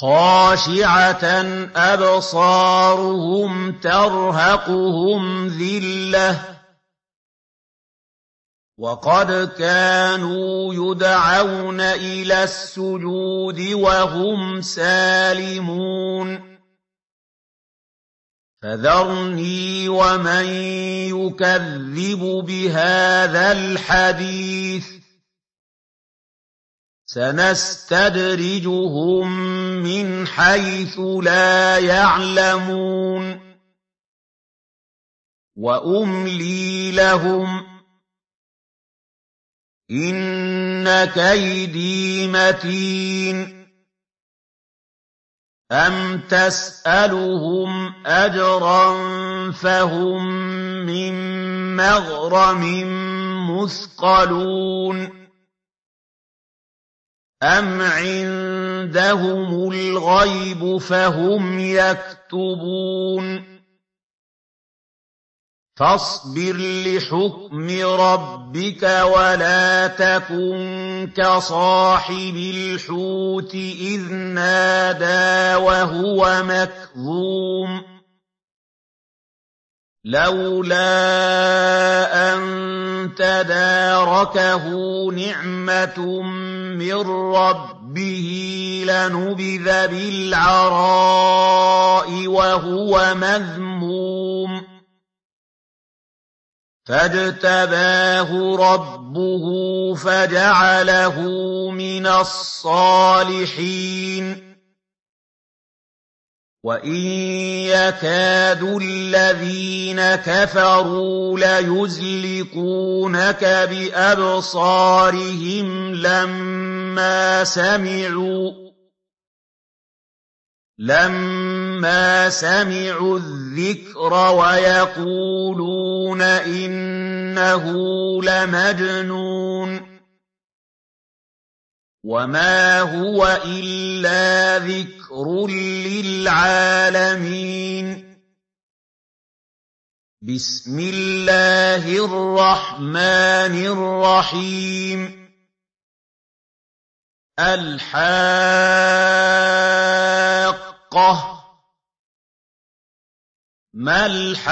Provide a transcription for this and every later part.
خَاشِعَةً أَبْصَارُهُمْ تَرْهَقُهُمْ ذِلَّةٌ ۖ وَقَدْ كَانُوا يُدْعَوْنَ إِلَى السُّجُودِ وَهُمْ سَالِمُونَ فَذَرْنِي وَمَن يُكَذِّبُ بِهَٰذَا الْحَدِيثِ ۖ سَنَسْتَدْرِجُهُم مِّنْ حَيْثُ لَا يَعْلَمُونَ. وَأُمْلِي لَهُمْ ۚ إِنَّ كَيْدِي مَتِينٌ. أَمْ تَسْأَلُهُمْ أَجْرًا فَهُم مِّن مَّغْرَمٍ مُّثْقَلُونَ؟ أَمْ عِندَهُمُ الْغَيْبُ فَهُمْ يَكْتُبُونَ فَاصْبِرْ لِحُكْمِ رَبِّكَ وَلَا تَكُن كَصَاحِبِ الْحُوتِ إِذْ نَادَىٰ وَهُوَ مَكْظُومٌ لَّوْلَا أَن تَدَارَكَهُ نِعْمَةٌ مِّن رَّبِّهِ لَنُبِذَ بِالْعَرَاءِ وَهُوَ مَذْمُومٌ. فَاجْتَبَاهُ رَبُّهُ فَجَعَلَهُ مِنَ الصَّالِحِينَ. وَإِن يَكَادُ الَّذِينَ كَفَرُوا لَيُزْلِقُونَكَ بِأَبْصَارِهِمْ لَمَّا سَمِعُوا لَمَّا سَمِعُوا الذِّكْرَ وَيَقُولُونَ إِنَّهُ لَمَجْنُونٌ وَمَا هُوَ إِلَّا ذِكْرٌ لِّلْعَالَمِينَ. بِسْمِ اللَّهِ الرَّحْمَٰنِ الرَّحِيمِ. الْحَاقَّةُ. مَا الْحَاقَّةُ؟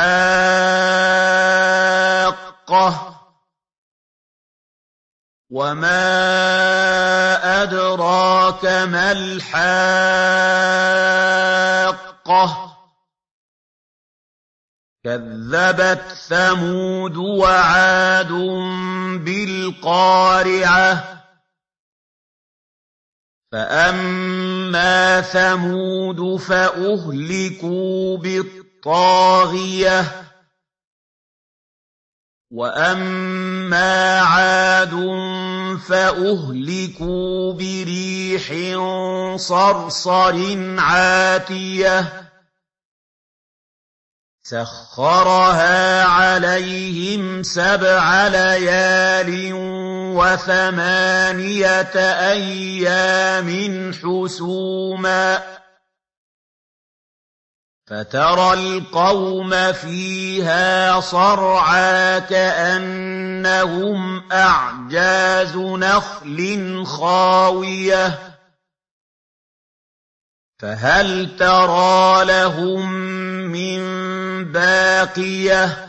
وَمَا أَدْرَاكَ مَا الْحَاقَّةُ؟ كَذَّبَتْ ثَمُودُ وَعَادٌ بِالْقَارِعَةِ. فَأَمَّا ثَمُودُ فَأُهْلِكُوا بِالطَّاغِيَةِ وَأَمَّا عَادٌ فَأُهْلِكُوا بِرِيحٍ صَرْصَرٍ عَاتِيَةٍ سَخَّرَهَا عَلَيْهِمْ سَبْعَ لَيَالٍ وَثَمَانِيَةَ أَيَّامٍ حُسُومًا فَتَرَى الْقَوْمَ فِيهَا صَرْعَىٰ كَأَنَّهُمْ أَعْجَازُ نَخْلٍ خَاوِيَةٍ فَهَلْ تَرَىٰ لَهُم مِّن بَاقِيَةٍ